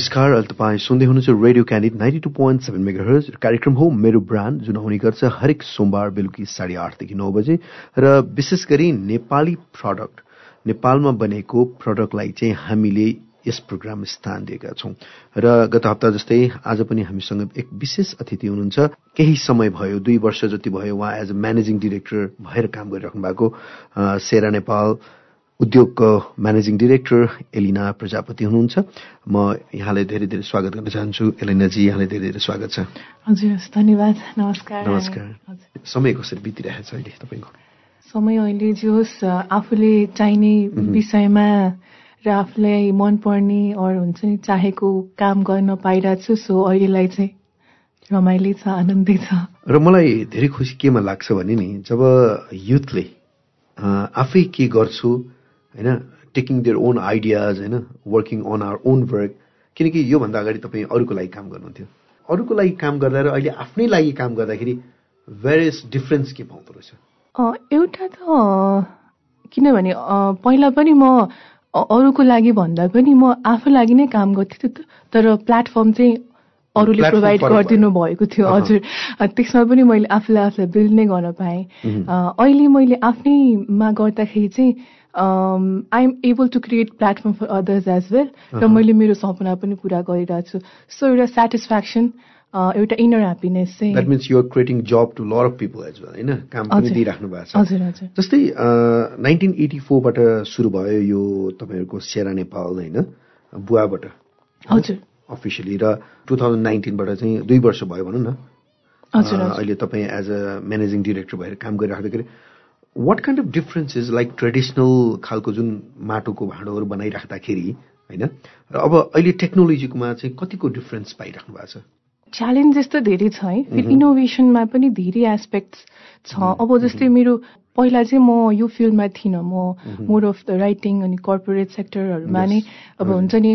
नमस्कार अहिले तपाईँ सुन्दै हुनुहुन्छ radio Candid ninety two point seven megahertz कार्यक्रम हो मेरो ब्रान्ड जुन आउने गर्छ हरेक सोमबार बेलुकी साढे आठदेखि नौ बजे र विशेष गरी नेपाली प्रडक्ट नेपालमा बनेको प्रडक्टलाई चाहिँ हामीले यस प्रोग्राम स्थान दिएका छौँ। र गत हप्ता जस्तै आज पनि हामीसँग एक विशेष अतिथि हुनुहुन्छ। केही समय भयो दुई वर्ष जति भयो उहाँ एज अ म्यानेजिङ डिरेक्टर भएर काम गरिराख्नु भएको सेरा नेपाल उद्योगको म्यानेजिङ डिरेक्टर एलिना प्रजापति हुनुहुन्छ। म यहाँलाई धेरै धेरै स्वागत गर्न चाहन्छु। एलिनाजी यहाँलाई धेरै धेरै स्वागत छ। हजुर धन्यवाद। नमस्कार। नमस्कार। समय कसरी बितिरहेको छ अहिले तपाईँको? समय अहिले जे होस् आफूले चाहिने विषयमा र आफूलाई मनपर्ने अरू हुन्छ नि चाहेको काम गर्न पाइरहेको छु सो अहिलेलाई चाहिँ रमाइलो छ आनन्दै छ। र मलाई धेरै खुसी केमा लाग्छ भने नि जब युथले आफै के गर्छु होइन टेकिङ देयर ओन आइडियाज होइन working on our own work किनकि योभन्दा अगाडि तपाईँ अरूको लागि काम गर्नुहुन्थ्यो। अरूको लागि काम गर्दा र अहिले आफ्नै लागि काम गर्दाखेरि भेरियस डिफ्रेन्स के पाउँदो रहेछ? एउटा त किनभने पहिला पनि म अरूको लागि भन्दा पनि म आफू लागि नै काम गर्थेँ तर प्लेटफर्म चाहिँ अरूले प्रोभाइड गरिदिनु भएको थियो हजुर। त्यसमा पनि मैले आफूलाई आफूलाई बिल्ड नै गर्न पाएँ। अहिले मैले आफ्नैमा गर्दाखेरि चाहिँ I am able to create platform for others as well र मैले मेरो सपना पनि पुरा गरिरहेको छु। सो एउटा सेटिस्फ्याक्सन एउटा इनर ह्याप्पिनेस चाहिँ that means you're creating job to lot of people as well होइन? काम पनि दिइराख्नु भएको छ। हजुर हजुर। जस्तै नाइन्टिन एटी फोरबाट सुरु भयो यो तपाईँहरूको सेरा नेपाल होइन? बुवाबाट हजुर। अफिसियली र टु थाउजन्ड नाइन्टिनबाट चाहिँ दुई वर्ष भयो भनौँ न। हजुर अहिले तपाईँ एज अ म्यानेजिङ डिरेक्टर भएर काम गरिराख्दाखेरि what kind of differences like traditional खालको जुन माटोको भाँडोहरू बनाइराख्दाखेरि होइन र अब अहिले टेक्नोलोजीकोमा चाहिँ कतिको डिफरेन्स पाइराख्नु भएको छ च्यालेन्जेस त धेरै छ है। फेरि इनोभेसनमा पनि धेरै एस्पेक्ट्स छ। अब जस्तै मेरो पहिला चाहिँ म यो फिल्डमा थिइनँ। म मोर अफ द राइटिङ अनि कर्पोरेट सेक्टरहरूमा नै अब हुन्छ नि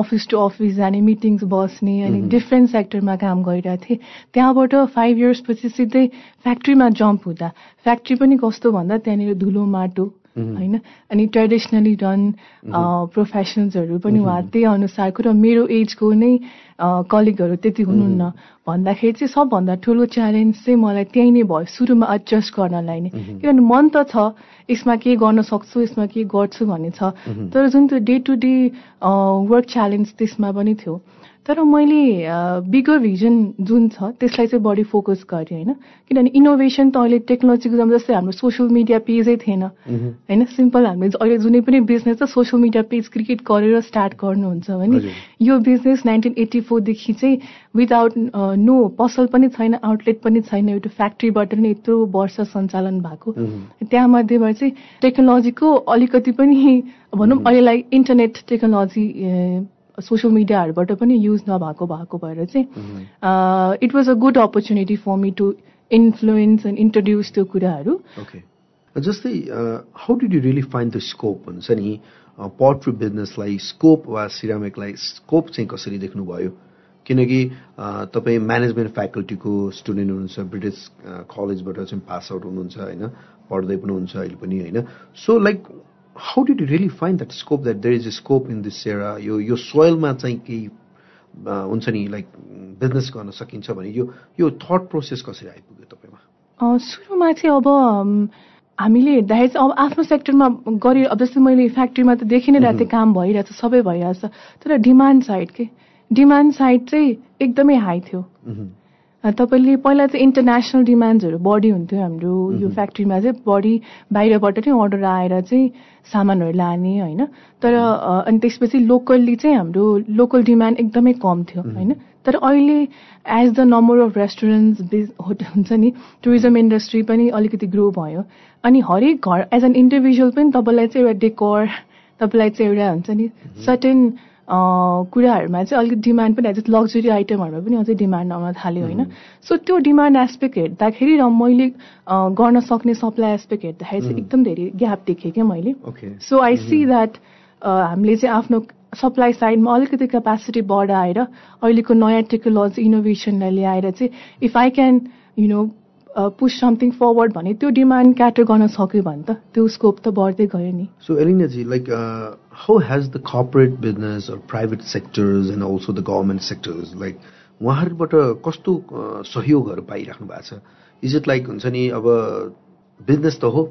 अफिस टु अफिस जाने मिटिङ्स बस्ने अनि डिफ्रेन्ट सेक्टरमा काम गरिरहेको थिएँ। त्यहाँबाट फाइभ इयर्सपछि सिधै फ्याक्ट्रीमा जम्प हुँदा। फ्याक्ट्री पनि कस्तो भन्दा त्यहाँनिर धुलो माटो होइन? अनि ट्रेडिसनली रन प्रोफेसनल्सहरू पनि उहाँ त्यही अनुसारको र मेरो एजको नै कलिगहरू त्यति हुनुहुन्न भन्दाखेरि चाहिँ सबभन्दा ठुलो च्यालेन्ज चाहिँ मलाई त्यही नै भयो सुरुमा एडजस्ट गर्नलाई नै। किनभने मन त छ यसमा के गर्न सक्छु यसमा के गर्छु भन्ने छ। तर जुन त्यो day to day work challenge त्यसमा पनि थियो। तर मैले बिगर भिजन जुन छ त्यसलाई चाहिँ बढी फोकस गरेँ होइन? किनभने इनोभेसन त अहिले टेक्नोलोजीको जब जस्तै हाम्रो सोसियल मिडिया पेजै थिएन। होइन? सिम्पल हामीले अहिले जुनै पनि बिजनेस त सोसियल मिडिया पेज क्रिएट गरेर स्टार्ट गर्नुहुन्छ भने यो बिजनेस नाइन्टिन एट्टी फोरदेखि चाहिँ विदाउट नो पसल पनि छैन आउटलेट पनि छैन एउटा फ्याक्ट्रीबाट नै यत्रो वर्ष सञ्चालन भएको। त्यहाँ मध्येबाट चाहिँ टेक्नोलोजीको अलिकति पनि भनौँ अहिलेलाई इन्टरनेट टेक्नोलोजी सोसियल मिडियाहरूबाट पनि युज नभएको भएको भएर चाहिँ it was a good opportunity for me to influence and introduce त्यो कुराहरू। जस्तै how did you really find the scope हुन्छ नि पोट्री बिजनेसलाई स्कोप वा सिरामिकलाई स्कोप चाहिँ कसरी देख्नुभयो? किनकि तपाईँ म्यानेजमेन्ट फ्याकल्टीको स्टुडेन्ट हुनुहुन्छ ब्रिटिस कलेजबाट चाहिँ पास आउट हुनुहुन्छ होइन? पढ्दै पनि हुन्छ अहिले पनि होइन? So like how did you really find that scope that there is a scope in this era यो यो सोइलमा चाहिँ केही हुन्छ नि लाइक बिजनेस गर्न सकिन्छ भने यो यो थट प्रोसेस कसरी आइपुग्यो तपाईँमा सुरुमा चाहिँ अब हामीले हेर्दाखेरि चाहिँ अब आफ्नो सेक्टरमा गरि अब जस्तै मैले फ्याक्ट्रीमा त देखि नै रहेको थिएँ काम भइरहेछ सबै भइरहेछ तर डिमान्ड साइड के डिमान्ड साइड चाहिँ एकदमै हाई थियो तपाईँले पहिला चाहिँ इन्टरनेसनल डिमान्ड्सहरू बढी हुन्थ्यो हाम्रो यो फ्याक्ट्रीमा चाहिँ बढी बाहिरबाट नै अर्डर आएर चाहिँ सामानहरू लाने होइन? तर अनि त्यसपछि लोकल्ली चाहिँ हाम्रो लोकल डिमान्ड एकदमै कम थियो होइन? तर अहिले as the number of restaurants बिज हुन्छ नि टुरिज्म इन्डस्ट्री पनि अलिकति ग्रो भयो। अनि हरेक घर एज एन इन्डिभिजुअल पनि तपाईँलाई चाहिँ एउटा डेकोर तपाईँलाई चाहिँ एउटा हुन्छ नि सर्टेन कुराहरूमा चाहिँ अलिकति डिमान्ड पनि जस्तो लग्जरी आइटमहरूमा पनि अझै डिमान्ड आउन थाल्यो होइन? सो त्यो डिमान्ड एस्पेक्ट हेर्दाखेरि र मैले गर्न सक्ने सप्लाई एस्पेक्ट हेर्दाखेरि चाहिँ एकदम धेरै ग्याप देखेँ क्या मैले। सो आई सी द्याट हामीले चाहिँ आफ्नो सप्लाई साइडमा अलिकति क्यापेसिटी बढाएर अहिलेको नयाँ टेक्नोलोजी इनोभेसनलाई ल्याएर चाहिँ if I can you know push something forward भने त्यो डिमान्ड क्याटर गर्न सक्यो भने त त्यो स्कोप त बढ्दै गयो नि। So एलिनाजी like how has the corporate business private sectors and also the government sectors like उहाँहरूबाट कस्तो सहयोगहरू पाइराख्नु भएको छ? इज इट लाइक हुन्छ नि अब बिजनेस त हो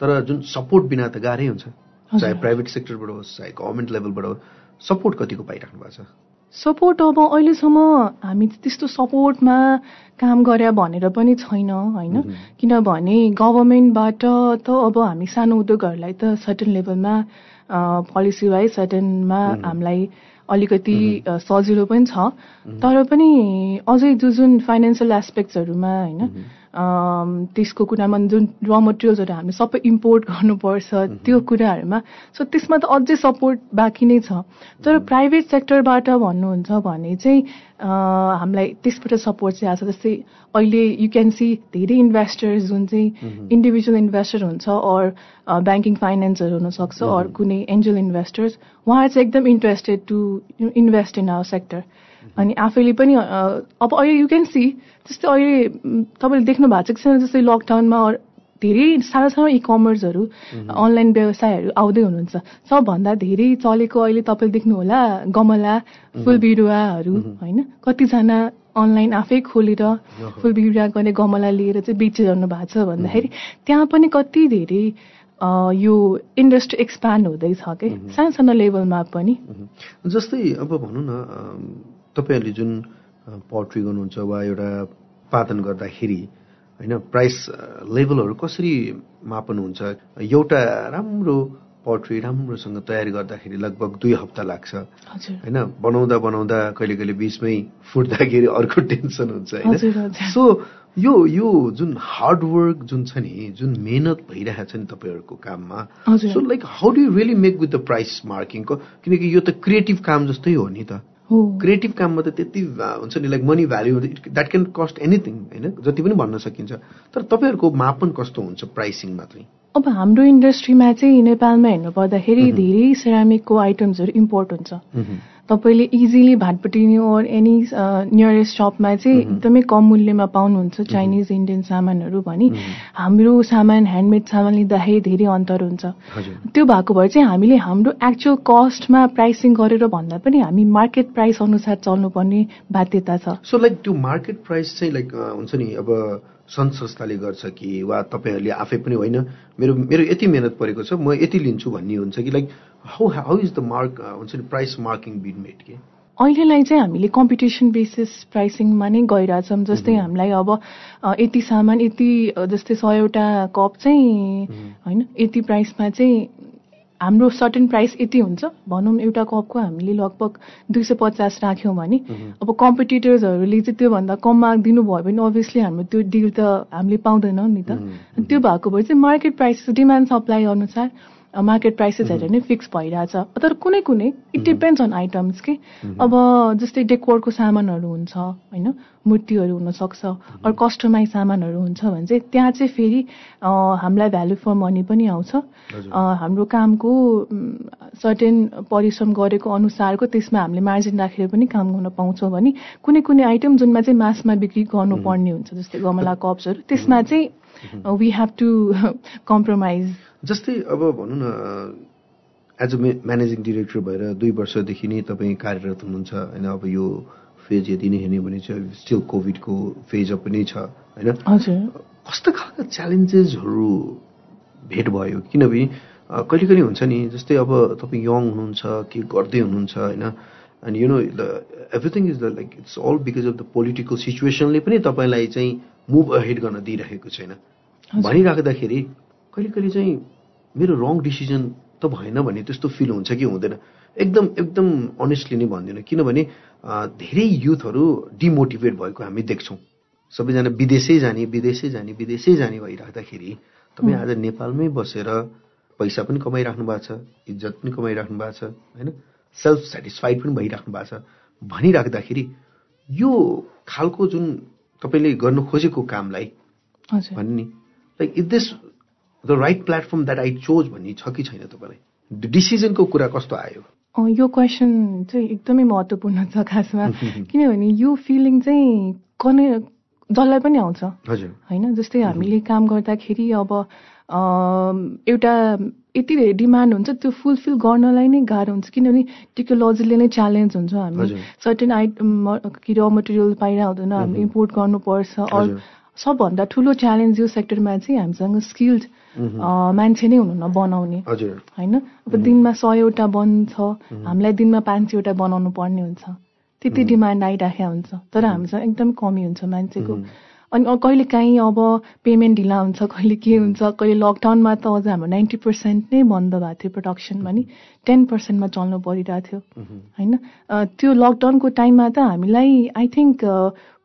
तर जुन सपोर्ट बिना त गाह्रै हुन्छ। चाहे प्राइभेट सेक्टरबाट होस् चाहे गभर्मेन्ट लेभलबाट होस् सपोर्ट कतिको पाइराख्नु भएको छ? सपोर्ट अब अहिलेसम्म हामी त्यस्तो सपोर्टमा काम गरे भनेर पनि छैन होइन? किनभने गभर्मेन्टबाट त अब हामी सानो उद्योगहरूलाई त सर्टन लेभलमा पोलिसी वाइज सर्टनमा हामीलाई अलिकति सजिलो पनि छ। तर पनि अझै जो जुन फाइनेन्सियल एस्पेक्ट्सहरूमा होइन त्यसको कुरामा जुन र मटेरियल्सहरू हामी सबै इम्पोर्ट गर्नुपर्छ त्यो कुराहरूमा सो त्यसमा त अझै सपोर्ट बाँकी नै छ। तर प्राइभेट सेक्टरबाट भन्नुहुन्छ भने चाहिँ हामीलाई त्यसबाट सपोर्ट चाहिँ आएको छ। जस्तै अहिले यु क्यान सी धेरै इन्भेस्टर्स जुन चाहिँ इन्डिभिजुअल इन्भेस्टर हुन्छ अर ब्याङ्किङ फाइनेन्सहरू हुनसक्छ अर कुनै एन्जल इन्भेस्टर्स उहाँहरू चाहिँ एकदम interested to invest in our sector अनि आफैले पनि अब अहिले यु क्यान सी जस्तै अहिले तपाईँले देख्नु भएको छ जस्तै लकडाउनमा धेरै सानो सानो इ कमर्सहरू अनलाइन व्यवसायहरू आउँदै हुनुहुन्छ। सबभन्दा धेरै चलेको अहिले तपाईँले देख्नुहोला गमला फुल बिरुवाहरू होइन? कतिजना अनलाइन आफै खोलेर फुल बिरुवा गर्ने गमला लिएर चाहिँ बेचिरहनु भएको छ भन्दाखेरि त्यहाँ पनि कति धेरै यो इन्डस्ट्री एक्सपान्ड हुँदैछ कि? सानो सानो लेभलमा पनि। जस्तै अब भनौँ न तपाईँहरूले जुन पोट्री गर्नुहुन्छ वा एउटा उत्पादन गर्दाखेरि होइन प्राइस लेभलहरू कसरी मापनुहुन्छ एउटा राम्रो पोट्री राम्रोसँग तयारी गर्दाखेरि लगभग दुई हप्ता लाग्छ। होइन बनाउँदा बनाउँदा कहिले कहिले बिचमै फुट्दाखेरि अर्को टेन्सन हुन्छ होइन। सो यो यो जुन हार्डवर्क जुन छ नि जुन मेहनत भइरहेको छ नि तपाईँहरूको काममा so like how do really make with the price मार्किङको किनकि यो त क्रिएटिभ काम जस्तै हो नि त। क्रिएटिभ काममा त त्यति हुन्छ नि like money value that can cost anything होइन? जति पनि भन्न सकिन्छ। तर तपाईँहरूको मापन कस्तो हुन्छ प्राइसिङमा चाहिँ अब हाम्रो इन्डस्ट्रीमा चाहिँ नेपालमा हेर्नु पर्दाखेरि धेरै सेरामिकको आइटम्सहरू इम्पोर्ट हुन्छ। तपाईँले इजिली भाटपट्टि ओर एनी नियरेस्ट सपमा चाहिँ एकदमै कम मूल्यमा पाउनुहुन्छ चाइनिज इन्डियन सामानहरू भने। हाम्रो सामान ह्यान्डमेड सामान लिँदाखेरि धेरै अन्तर हुन्छ। त्यो भएको भएर चाहिँ हामीले हाम्रो एक्चुअल कस्टमा प्राइसिङ गरेर भन्दा पनि हामी मार्केट प्राइस अनुसार चल्नुपर्ने बाध्यता छ। सो लाइक त्यो मार्केट प्राइस चाहिँ लाइक हुन्छ नि अब सङ्घ संस्थाले गर्छ कि वा तपाईँहरूले आफै पनि होइन मेरो मेरो यति मिहिनेत परेको छ म यति लिन्छु भन्ने हुन्छ कि like how how is the mark हुन्छ नि प्राइस मार्किङ बिन मेड के अहिलेलाई चाहिँ हामीले कम्पिटिसन बेसिस प्राइसिङमा नै गइरहेछौँ जस्तै हामीलाई अब यति सामान यति जस्तै सयवटा कप चाहिँ होइन यति प्राइसमा चाहिँ हाम्रो सर्टेन प्राइस यति हुन्छ। भनौँ एउटा कपको हामीले लगभग दुई सय पचास राख्यौँ भने अब कम्पिटिटर्सहरूले चाहिँ त्योभन्दा कम मार्क दिनुभयो भने अभियसली हाम्रो त्यो डिल त हामीले पाउँदैनौँ नि त। त्यो भएको भए चाहिँ मार्केट प्राइस डिमान्ड सप्लाई अनुसार मार्केट प्राइसेसहरू नै फिक्स भइरहेछ। तर कुनै कुनै इट डिपेन्ड्स अन आइटम्स के। अब जस्तै डेकोरको सामानहरू हुन्छ होइन? मूर्तिहरू हुनसक्छ। अरू कस्टमाइज सामानहरू हुन्छ भने चाहिँ त्यहाँ चाहिँ फेरि हामीलाई भ्यालु फर मनी पनि आउँछ। हाम्रो कामको सर्टेन परिश्रम गरेको अनुसारको त्यसमा हामीले मार्जिन राखेर पनि काम गर्न पाउँछौँ भने कुनै कुनै आइटम जुनमा चाहिँ मासमा बिक्री गर्नुपर्ने हुन्छ जस्तै गमला कप्सहरू त्यसमा चाहिँ वी हेभ टु कम्प्रोमाइज जस्तै अब भनौँ न एज अ म्यानेजिङ डिरेक्टर भएर दुई वर्षदेखि नै तपाईँ कार्यरत हुनुहुन्छ होइन? अब यो फेज यदि नै हेर्ने भने चाहिँ स्टिल कोभिडको फेज पनि छ होइन? कस्तो खालका च्यालेन्जेसहरू भेट भयो? किनभने कहिले कहिले हुन्छ नि जस्तै अब तपाईँ यङ हुनुहुन्छ के गर्दै हुनुहुन्छ होइन? And you know the everything is the like it's all because of the political सिचुएसनले पनि तपाईँलाई चाहिँ मुभ अहेड गर्न दिइरहेको छैन। भनिराख्दाखेरि कहिले कहिले चाहिँ मेरो रङ डिसिजन त भएन भने त्यस्तो फिल हुन्छ कि हुँदैन। एकदम एकदम अनेस्टली नै भन्दिनँ। किनभने धेरै युथहरू डिमोटिभेट भएको हामी देख्छौँ। सबैजना विदेशै जाने विदेशै जाने विदेशै जाने भइराख्दाखेरि तपाईँ आज नेपालमै बसेर पैसा पनि कमाइराख्नु भएको छ इज्जत पनि कमाइराख्नु भएको छ होइन? सेल्फ सेटिस्फाइड पनि भइराख्नु भएको छ। भनिराख्दाखेरि यो खालको जुन तपाईँले गर्नु खोजेको कामलाई भन्ने। Like if this the right platform that I choose भन्ने छ कि छैन तपाईँलाई? डिसिजनको कुरा कस्तो आयो? यो क्वेसन चाहिँ एकदमै महत्त्वपूर्ण छ खासमा। किनभने यो फिलिङ चाहिँ कने जसलाई पनि आउँछ। हजुर। होइन जस्तै हामीले काम गर्दाखेरि अब एउटा यति धेरै डिमान्ड हुन्छ त्यो फुलफिल गर्नलाई नै गाह्रो हुन्छ। किनभने टेक्नोलोजीले नै च्यालेन्ज हुन्छ हामी। सर्टेन आइटम कि र मटेरियल पाइरह हुँदैन हामीले इम्पोर्ट गर्नुपर्छ। अरू सबभन्दा ठुलो च्यालेन्ज यो सेक्टरमा चाहिँ हामीसँग स्किल्ड मान्छे नै हुनुहुन्न बनाउने। होइन? अब दिनमा सयवटा बन्छ हामीलाई दिनमा पाँच सयवटा बनाउनु पर्ने हुन्छ। त्यति डिमान्ड आइराखेको हुन्छ। तर हामीसँग एकदम कमी हुन्छ मान्छेको। अनि कहिले काहीँ अब पेमेन्ट ढिला हुन्छ कहिले के हुन्छ कहिले लकडाउनमा त अझ हाम्रो नाइन्टी पर्सेन्ट नै बन्द भएको थियो प्रडक्सनमा नि टेन पर्सेन्टमा चल्नु परिरहेको थियो। होइन? अ, त्यो लकडाउनको टाइममा त हामीलाई आई थिङ्क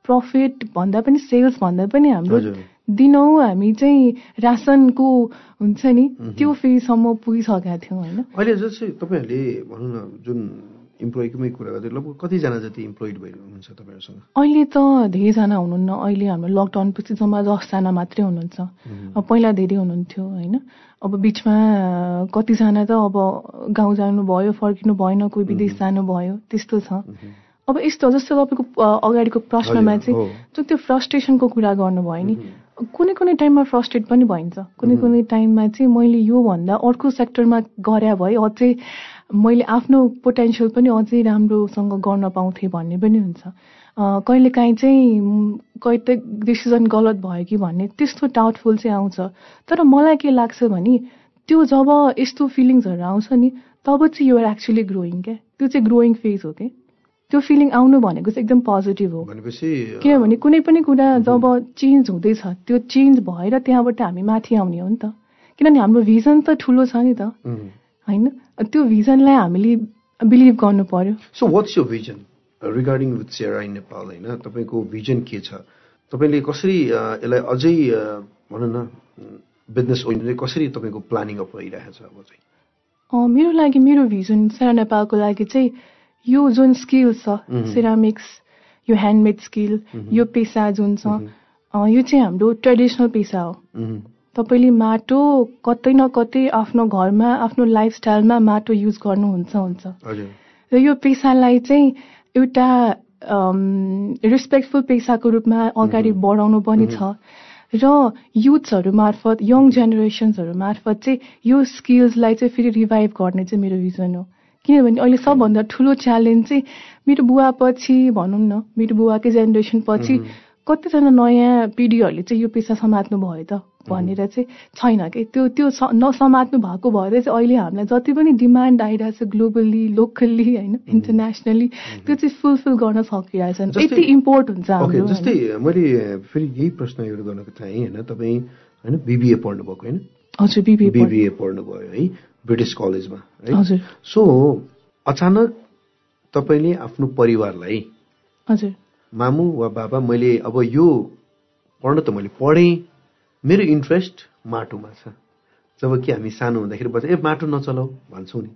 प्रफिट भन्दा पनि सेल्स भन्दा पनि हाम्रो। दिनौँ हामी चाहिँ रासनको हुन्छ नि। त्यो फेजसम्म पुगिसकेका थियौँ होइन? अहिले जस्तै तपाईँहरूले भनौँ न जुन इम्प्लोइकोमै कुरा गर्दै लगभग कतिजना जति इम्प्लोइड भइरहनु हुनुहुन्छ तपाईँहरूसँग? अहिले त धेरैजना हुनुहुन्न। अहिले हाम्रो लकडाउन पछि जम्मा दसजना मात्रै हुनुहुन्छ। अब पहिला धेरै हुनुहुन्थ्यो होइन? अब बिचमा कतिजना त अब गाउँ जानुभयो फर्किनु भएन कोही विदेश जानुभयो त्यस्तो छ। अब यस्तो जस्तो तपाईँको अगाडिको प्रश्नमा। चाहिँ जुन त्यो फ्रस्ट्रेसनको कुरा गर्नुभयो नि कुनै कुनै टाइममा फ्रस्ट्रेट पनि भइन्छ। कुनै कुनै टाइममा चाहिँ मैले योभन्दा अर्को सेक्टरमा गरे भए अझै मैले आफ्नो पोटेन्सियल पनि अझै राम्रोसँग गर्न पाउँथेँ भन्ने पनि हुन्छ। कहिलेकाहीँ चाहिँ कहिले डिसिजन गलत भयो कि भन्ने त्यस्तो डाउटफुल चाहिँ आउँछ। तर मलाई के लाग्छ भने त्यो जब यस्तो फिलिङ्सहरू आउँछ नि तब चाहिँ युआर एक्चुली ग्रोइङ क्या? त्यो चाहिँ ग्रोइङ फेज हो क्या? त्यो फिलिङ आउनु भनेको चाहिँ एकदम पोजिटिभ हो। भनेपछि किनभने कुनै पनि कुरा जब चेन्ज हुँदैछ त्यो चेन्ज भएर त्यहाँबाट हामी माथि आउने हो नि त। किनभने हाम्रो भिजन त ठुलो छ नि त. होइन? त्यो भिजनलाई हामीले बिलिभ गर्नु पर्यो। सो वाट्स यो vision regarding with Sera in Nepal होइन? तपाईँको भिजन के छ? तपाईँले कसरी अ, यसलाई अझै अ, भनौँ न बिजनेस ओरिएन्टेड कसरी तपाईँको प्लानिङ अप भइरहेको छ अब चाहिँ? मेरो लागि मेरो भिजन सारा नेपालको लागि चाहिँ यो जुन स्किल छ सिरामिक्स यो ह्यान्डमेड स्किल यो पेसा जुन छ यो चाहिँ हाम्रो ट्रेडिसनल पेसा हो. तपाईँले माटो कतै न कतै आफ्नो घरमा आफ्नो लाइफस्टाइलमा माटो युज गर्नुहुन्छ हुन्छ। र यो पेसालाई चाहिँ एउटा रेस्पेक्टफुल पेसाको रूपमा अगाडि बढाउनु पनि छ। र युथ्सहरू मार्फत यङ जेनेरेसन्सहरू मार्फत चाहिँ यो स्किल्सलाई चाहिँ फेरि रिभाइभ गर्ने चाहिँ मेरो भिजन हो। किनभने अहिले सबभन्दा ठुलो च्यालेन्ज चाहिँ मेरो बुवा पछि भनौँ न मेरो बुवाकै जेनेरेसन पछि कतिजना नयाँ पिँढीहरूले चाहिँ यो पेसा समात्नु भयो त भनेर चाहिँ छैन कि? त्यो त्यो नसमात्नु भएको भएर चाहिँ अहिले हामीलाई जति पनि डिमान्ड आइरहेछ ग्लोबली लोकल्ली होइन इन्टरनेसनली त्यो चाहिँ फुलफिल गर्न सकिरहेछन्। जस्तै- यति इम्पोर्ट हुन्छ जस्तै मैले फेरि यही प्रश्न एउटा गर्न चाहेँ होइन तपाईँ होइन बिबिए पढ्नुभएको होइन? हजुर बिबी बिबिए पढ्नुभयो है ब्रिटिस कलेजमा है? हजुर। सो अचानक तपाईँले आफ्नो परिवारलाई हजुर। मामु वा बाबा मैले अब यो पढ्न त मैले पढेँ। मेरो इन्ट्रेस्ट माटोमा छ। जब कि हामी सानो हुँदाखेरि बच्चा ए माटो नचलाऊ भन्छौँ नि।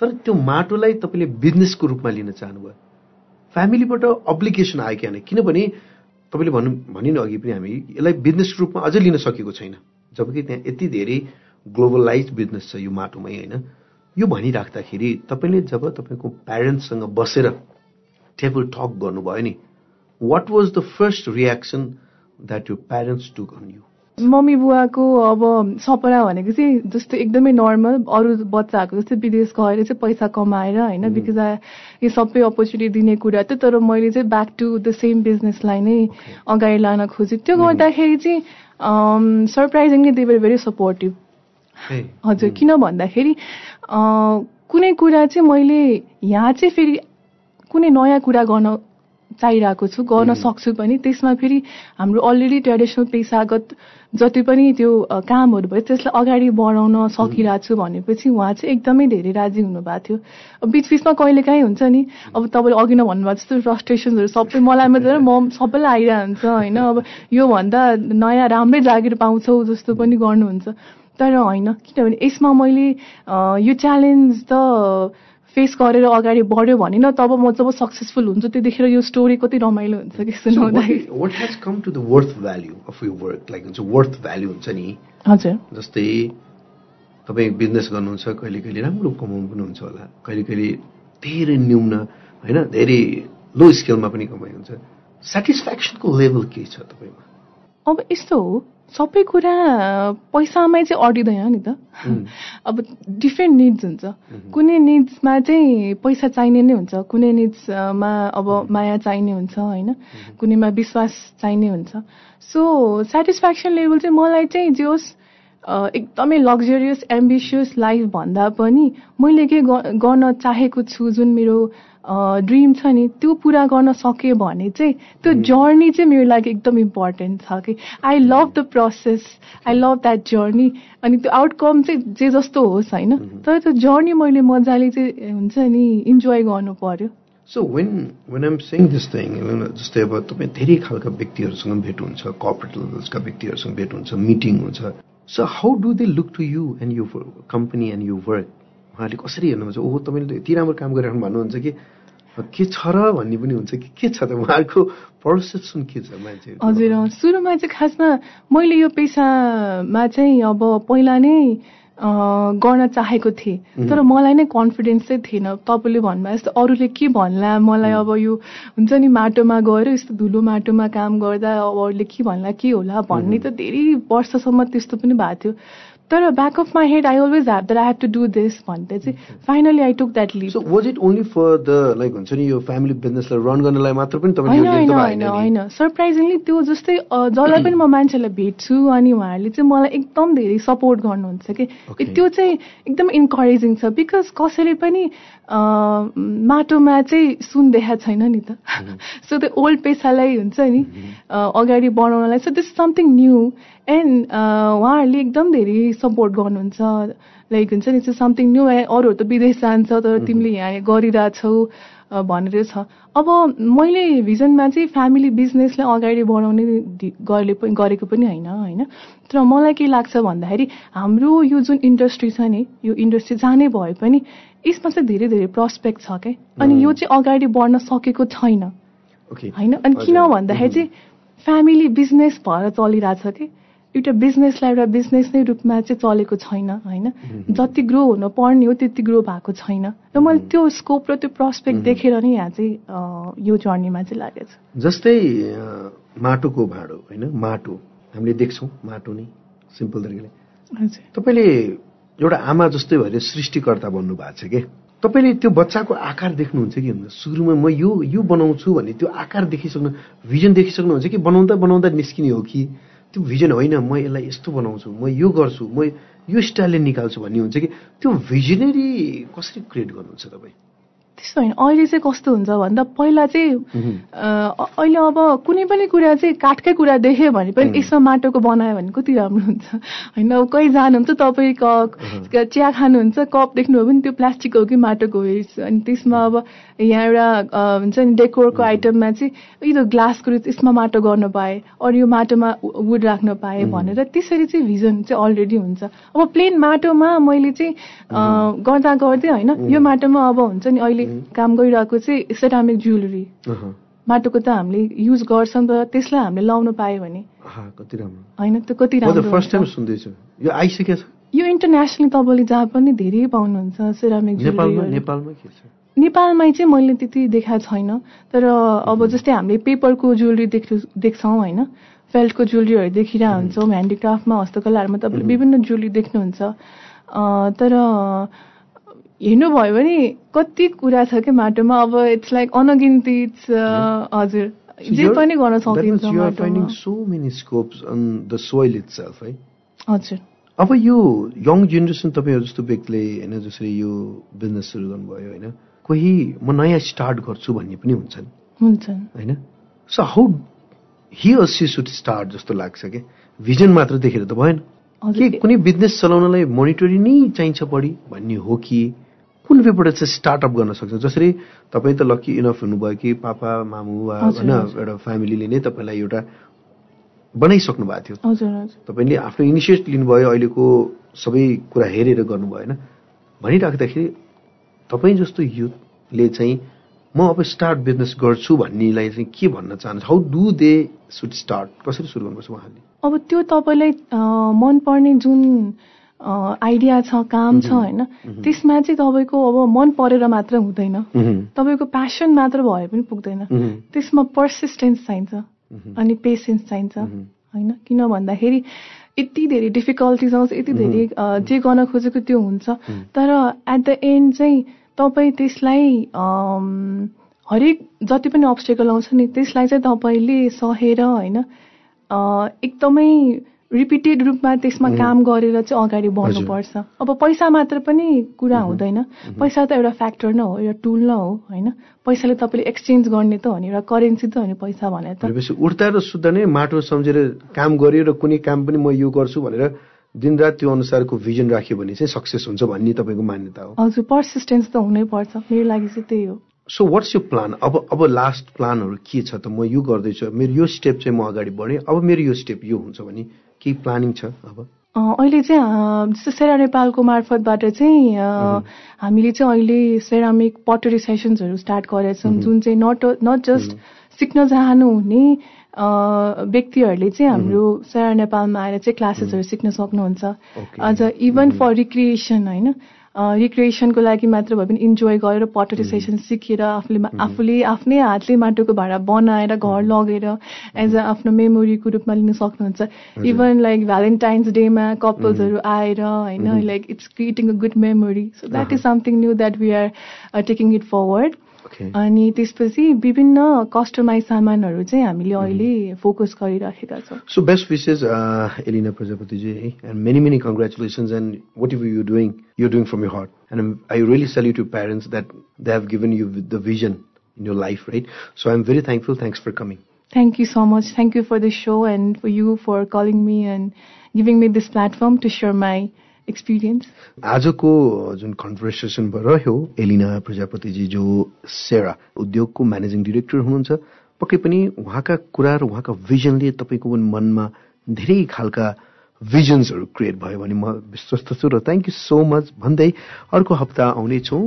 तर त्यो माटोलाई तपाईँले बिजनेसको रूपमा लिन चाहनुभयो। फ्यामिलीबाट अब्लिगेसन आयो कि होइन? किनभने तपाईँले भन्नु भने नि अघि पनि हामी यसलाई बिजनेसको रूपमा अझै लिन सकेको छैन। जबकि त्यहाँ यति धेरै ग्लोबलाइज बिजनेस छ यो माटोमै होइन? यो भनिराख्दाखेरि तपाईँले जब तपाईँको प्यारेन्ट्ससँग बसेर टेबल टक गर्नुभयो नि what was the first reaction that your parents took on you mummy बुवाको अब सपना भनेको चाहिँ जस्तो एकदमै नर्मल अरू बच्चाहरूको जस्तै विदेश गएर चाहिँ पैसा कमाएर होइन बिकज यो सबै अपर्च्युनिटी दिने कुरा थियो तर मैले चाहिँ ब्याक टु द सेम बिजनेसलाई नै अगाडि लान खोजेँ। त्यो गर्दाखेरि चाहिँ surprisingly they were very supportive हजुर किन भन्दाखेरि कुनै कुरा चाहिँ मैले यहाँ चाहिँ फेरि कुनै नयाँ कुरा गर्न चाहिरहेको छु गर्न सक्छु पनि। त्यसमा फेरि हाम्रो अलरेडी ट्रेडिसनल पेसागत जति पनि त्यो कामहरू भयो त्यसलाई अगाडि बढाउन सकिरहेको छु भनेपछि उहाँ चाहिँ एकदमै धेरै राजी हुनुभएको थियो। अब बिच बिचमा कहिले काहीँ हुन्छ नि अब तपाईँले अघि नै भन्नुभएको जस्तो फ्रस्ट्रेसन्सहरू सबै मलाई मात्रै म सबैलाई आइरहन्छ होइन? अब योभन्दा नयाँ राम्रै जागिर पाउँछौ जस्तो पनि गर्नुहुन्छ। तर होइन किनभने यसमा मैले यो च्यालेन्ज त फेस गरेर अगाडि बढ्यो भने न तब म जब सक्सेसफुल हुन्छु त्यतिखेर यो स्टोरी कति रमाइलो हुन्छ कि सुनाउँदाखेरि हजुर। जस्तै तपाईँ बिजनेस गर्नुहुन्छ कहिले कहिले राम्रो कमाउनु पनि हुन्छ होला। कहिले कहिले धेरै न्यून होइन धेरै लो स्केलमा पनि कमाइ हुन्छ। सेटिस्फ्याक्सनको लेभल के छ तपाईँमा? अब यस्तो हो सबै कुरा पैसामै चाहिँ अडिँदैन नि त। अब डिफ्रेन्ट निड्स हुन्छ। कुनै निड्समा चाहिँ पैसा चाहिने नै हुन्छ। कुनै निड्समा अब माया चाहिने हुन्छ होइन? कुनैमा विश्वास चाहिने हुन्छ। सो सेटिस्फ्याक्सन लेभल चाहिँ मलाई चाहिँ जे होस् एकदमै लग्जरियस एम्बिसियस लाइफ भन्दा पनि मैले के गर्न चाहेको छु जुन मेरो ड्रिम छ नि त्यो पुरा गर्न सकेँ भने चाहिँ त्यो जर्नी चाहिँ मेरो लागि एकदम इम्पोर्टेन्ट छ कि। I love the process I love that journey अनि त्यो आउटकम चाहिँ जे जस्तो होस् होइन। तर त्यो जर्नी मैले मजाले चाहिँ हुन्छ नि इन्जोय गर्नु पर्यो। So when when am saying this thing जस्तै अब तपाईँ धेरै खालका व्यक्तिहरूसँग भेट हुन्छ कर्पोरेट लेभल्सका व्यक्तिहरूसँग भेट हुन्छ मिटिङ हुन्छ। So how do they look to you and your company and your work उहाँले कसरी हेर्नुहुन्छ? ओहो तपाईँले यति राम्रो काम गरिराख्नु भन्नुहुन्छ कि? के छ र भन्ने पनि हुन्छ कि? के छ त? उहाँको पर्सेप्सन के छ मान्छे हजुर सुरुमा चाहिँ खासमा मैले यो पेसामा चाहिँ अब पहिला नै गर्न चाहेको थिएँ। तर मलाई नै कन्फिडेन्स चाहिँ थिएन। तपाईँले भन्नुभयो जस्तो अरूले के भन्ला? मलाई अब यो हुन्छ नि माटोमा गएर यस्तो धुलो माटोमा काम गर्दा अब अरूले के भन्ला के होला? भन्ने त धेरै वर्षसम्म त्यस्तो पनि भएको थियो। तर back of my head I always have that I have to do this भन्दै चाहिँ finally I took that leave was it only for the like हुन्छ नि यो फ्यामिली बिजनेसलाई रन गर्नलाई मात्र पनि होइन होइन होइन होइन सरप्राइजिङली त्यो जस्तै जसलाई पनि म मान्छेलाई भेट्छु अनि उहाँहरूले चाहिँ मलाई एकदम धेरै सपोर्ट गर्नुहुन्छ कि त्यो चाहिँ एकदम इन्करेजिङ छ बिकज कसैले पनि माटोमा चाहिँ सुन देखा छैन नि त सो त्यो ओल्ड पेसालाई हुन्छ नि अगाडि बढाउनलाई so this something new and उहाँहरूले एकदम धेरै सपोर्ट गर्नुहुन्छ। लाइक हुन्छ नि समथिङ न्यू अरूहरू त विदेश जान्छ तर तिमीले यहाँ गरिरहेछौ भनेर छ। अब मैले भिजनमा चाहिँ फ्यामिली बिजनेसलाई अगाडि बढाउने गरे पनि गरेको पनि होइन होइन? तर मलाई के लाग्छ भन्दाखेरि हाम्रो यो जुन इन्डस्ट्री छ नि यो इन्डस्ट्री जाने भए पनि यसमा चाहिँ धेरै धेरै प्रस्पेक्ट छ क्या अनि यो चाहिँ अगाडि बढ्न सकेको छैन। होइन? अनि किन भन्दाखेरि चाहिँ फ्यामिली बिजनेस भएर चलिरहेछ कि? एउटा बिजनेसलाई एउटा बिजनेस नै रूपमा चाहिँ चलेको छैन होइन? जति ग्रो हुन पर्ने हो त्यति ग्रो भएको छैन। र मैले त्यो स्कोप र त्यो प्रस्पेक्ट देखेर नै यहाँ चाहिँ यो जर्नीमा चाहिँ लागेको छ। जस्तै माटोको भाँडो होइन? माटो। हामीले देख्छौँ माटो नै। सिम्पल तरिकाले। तपाईँले एउटा आमा जस्तै भएर सृष्टिकर्ता बन्नु भएको छ कि? तपाईँले त्यो बच्चाको आकार देख्नुहुन्छ कि हुन्न? सुरुमा म यो यो बनाउँछु भन्ने त्यो आकार देखिसक्नु भिजन देखिसक्नुहुन्छ कि बनाउँदा बनाउँदा निस्किने हो कि? त्यो भिजन होइन म यसलाई यस्तो बनाउँछु म यो गर्छु म यो स्टाइलले निकाल्छु भन्ने हुन्छ कि त्यो भिजनरी कसरी क्रिएट गर्नुहुन्छ तपाईँ? त्यस्तो होइन। अहिले चाहिँ कस्तो हुन्छ भन्दा पहिला चाहिँ अहिले अब कुनै पनि कुरा चाहिँ काठकै कुरा देख्यो भने पनि यसमा माटोको बनायो भने कति राम्रो हुन्छ। होइन अब कहीँ जानुहुन्छ तपाईँ क चिया खानुहुन्छ कप देख्नुभयो भने त्यो प्लास्टिक हो कि माटोको हो अनि त्यसमा अब यहाँ एउटा हुन्छ नि डेकोरको आइटममा चाहिँ यो ग्लासको यसमा माटो गर्न पाएँ अरू यो माटोमा वुड राख्न पाएँ भनेर त्यसरी चाहिँ भिजन चाहिँ अलरेडी हुन्छ। अब प्लेन माटोमा मैले चाहिँ गर्दा गर्दै होइन यो माटोमा अब हुन्छ नि अहिले काम गरिरहेको चाहिँ सेरामिक ज्वेलरी माटोको त हामीले युज गर्छौँ त त्यसलाई हामीले लाउन पायो भने। कति राम्रो। होइन त कति राम्रो फर्स्ट टाइम सुन्दैछु। यो आइसकेको छ? यो इन्टरनेसनली तपाईँले जहाँ पनि धेरै पाउनुहुन्छ सेरामिक नेपालमा चाहिँ मैले त्यति देखाएको छैन। तर अब जस्तै हामीले पेपरको ज्वेलरी देख् देख्छौँ होइन? फेल्टको ज्वेलरीहरू देखिरहेको हुन्छौँ ह्यान्डिक्राफ्टमा हस्तकलाहरूमा तपाईँले विभिन्न ज्वेलरी देख्नुहुन्छ। तर हेर्नुभयो भने कति कुरा छ क्या माटोमा? अब इट्स लाइक अनगिन्ती इट्स हजुर। जे पनि गर्न सकिन्छ हजुर। अब यो यङ जेनेरेसन तपाईँहरू जस्तो व्यक्तिले होइन जसरी यो बिजनेस सुरु गर्नुभयो होइन कोही म नयाँ स्टार्ट गर्छु भन्ने पनि हुन्छन्। हुन्छन्। होइन? So how he see should start जस्तो लाग्छ क्या भिजन मात्र देखेर त भएन। के कुनै बिजनेस चलाउनलाई मोनिटरी नै चाहिन्छ बढी भन्ने हो कि? कुन वेबाट चाहिँ स्टार्टअप गर्न सक्छ? जसरी तपाईँ त लकी इनफ हुनुभयो कि पापा मामु वा होइन एउटा फ्यामिलीले नै तपाईँलाई एउटा बनाइसक्नु भएको थियो। तपाईँले आफ्नो इनिसिएट लिनुभयो अहिलेको सबै कुरा हेरेर गर्नुभयो होइन? भनिराख्दाखेरि तपाईँ जस्तो युथले चाहिँ म अब स्टार्ट बिजनेस गर्छु भन्नेलाई चाहिँ के भन्न चाहन्छ how do they should start कसरी सुरु गर्नुपर्छ उहाँले अब त्यो तपाईँलाई मनपर्ने जुन आइडिया छ काम छ होइन? त्यसमा चाहिँ तपाईँको अब मन परेर मात्र हुँदैन। तपाईँको प्यासन मात्र भए पनि पुग्दैन। त्यसमा पर्सिस्टेन्स चाहिन्छ। अनि पेसेन्स चाहिन्छ। होइन? किन भन्दाखेरि यति धेरै डिफिकल्टिज आउँछ यति धेरै जे गर्न खोजेको त्यो हुन्छ। तर एट द एन्ड चाहिँ तपाईँ त्यसलाई हरेक जति पनि अब्सटेकल आउँछ नि त्यसलाई चाहिँ तपाईँले सहेर होइन? एकदमै रिपिटेड रूपमा त्यसमा काम गरेर चाहिँ अगाडि बढ्नुपर्छ। अब पैसा मात्र पनि कुरा हुँदैन। पैसा त एउटा फ्याक्टर नै हो एउटा टुल न हो होइन? पैसाले तपाईँले एक्सचेन्ज गर्ने त हो नि एउटा करेन्सी त हो नि पैसा भने त। उठ्दा र सुत्दा नै माटो सम्झेर काम गरेर र कुनै काम पनि म यो गर्छु भनेर दिनरात त्यो अनुसारको भिजन राख्यो भने चाहिँ सक्सेस हुन्छ भन्ने तपाईँको मान्यता हो। हजुर पर्सिस्टेन्स त हुनै पर्छ। मेरो लागि चाहिँ त्यही हो। सो वाट्स यो प्लान अब अब लास्ट प्लानहरू के छ त म यो गर्दैछु। मेरो यो स्टेप चाहिँ म अगाडि बढेँ। अब मेरो यो स्टेप यो हुन्छ भने केही प्लानिङ छ अब? अहिले चाहिँ जस्तो सेरा नेपालको मार्फतबाट चाहिँ हामीले चाहिँ अहिले सेरामिक पटरी सेसन्सहरू स्टार्ट गरेछौँ जुन चाहिँ नट नट जस्ट सिक्न चाहनुहुने व्यक्तिहरूले चाहिँ हाम्रो सेरा नेपालमा आएर चाहिँ क्लासेसहरू सिक्न सक्नुहुन्छ। अझ इभन फर रिक्रिएसन होइन? रिक्रिएसनको लागि मात्र भए पनि इन्जोय गरेर पटरी सेसन सिकेर आफूले आफूले आफ्नै हातले माटोको भाँडा बनाएर घर लगेर एज अ आफ्नो मेमोरीको रूपमा लिन सक्नुहुन्छ। इभन लाइक भ्यालेन्टाइन्स डेमा कपल्सहरू आएर होइन like it's creating a good memory so that is something new that we are taking it forward अनि त्यसपछि विभिन्न कस्टमाइज सामानहरू चाहिँ हामीले अहिले फोकस गरिराखेका छौँ सो बेस्ट विसेस एलिना प्रजापतिजी है and many many congratulations and whatever you doing you doing from your heart and I really salute your parents that they have given you the vision in your life, right? So I'm very thankful. Thanks for coming. Thank you so much. Thank you for the show and for you for calling me and giving me this platform to share my experience आजको जुन conversation रह्यो एलिना प्रजापतिजी जो सेरा उद्योगको managing director हुनुहुन्छ पक्कै पनि उहाँका कुरा र उहाँका भिजनले तपाईँको मनमा धेरै खालका भिजन्सहरू क्रिएट भयो भने म विश्वस्त छु र थ्याङ्क यू सो मच भन्दै अर्को हप्ता आउनेछौँ।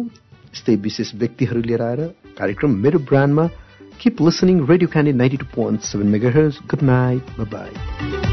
यस्तै विशेष व्यक्तिहरू लिएर आएर कार्यक्रम मेरो ब्रान्डमा। Keep listening radio Candy ninety two point seven mega good night bye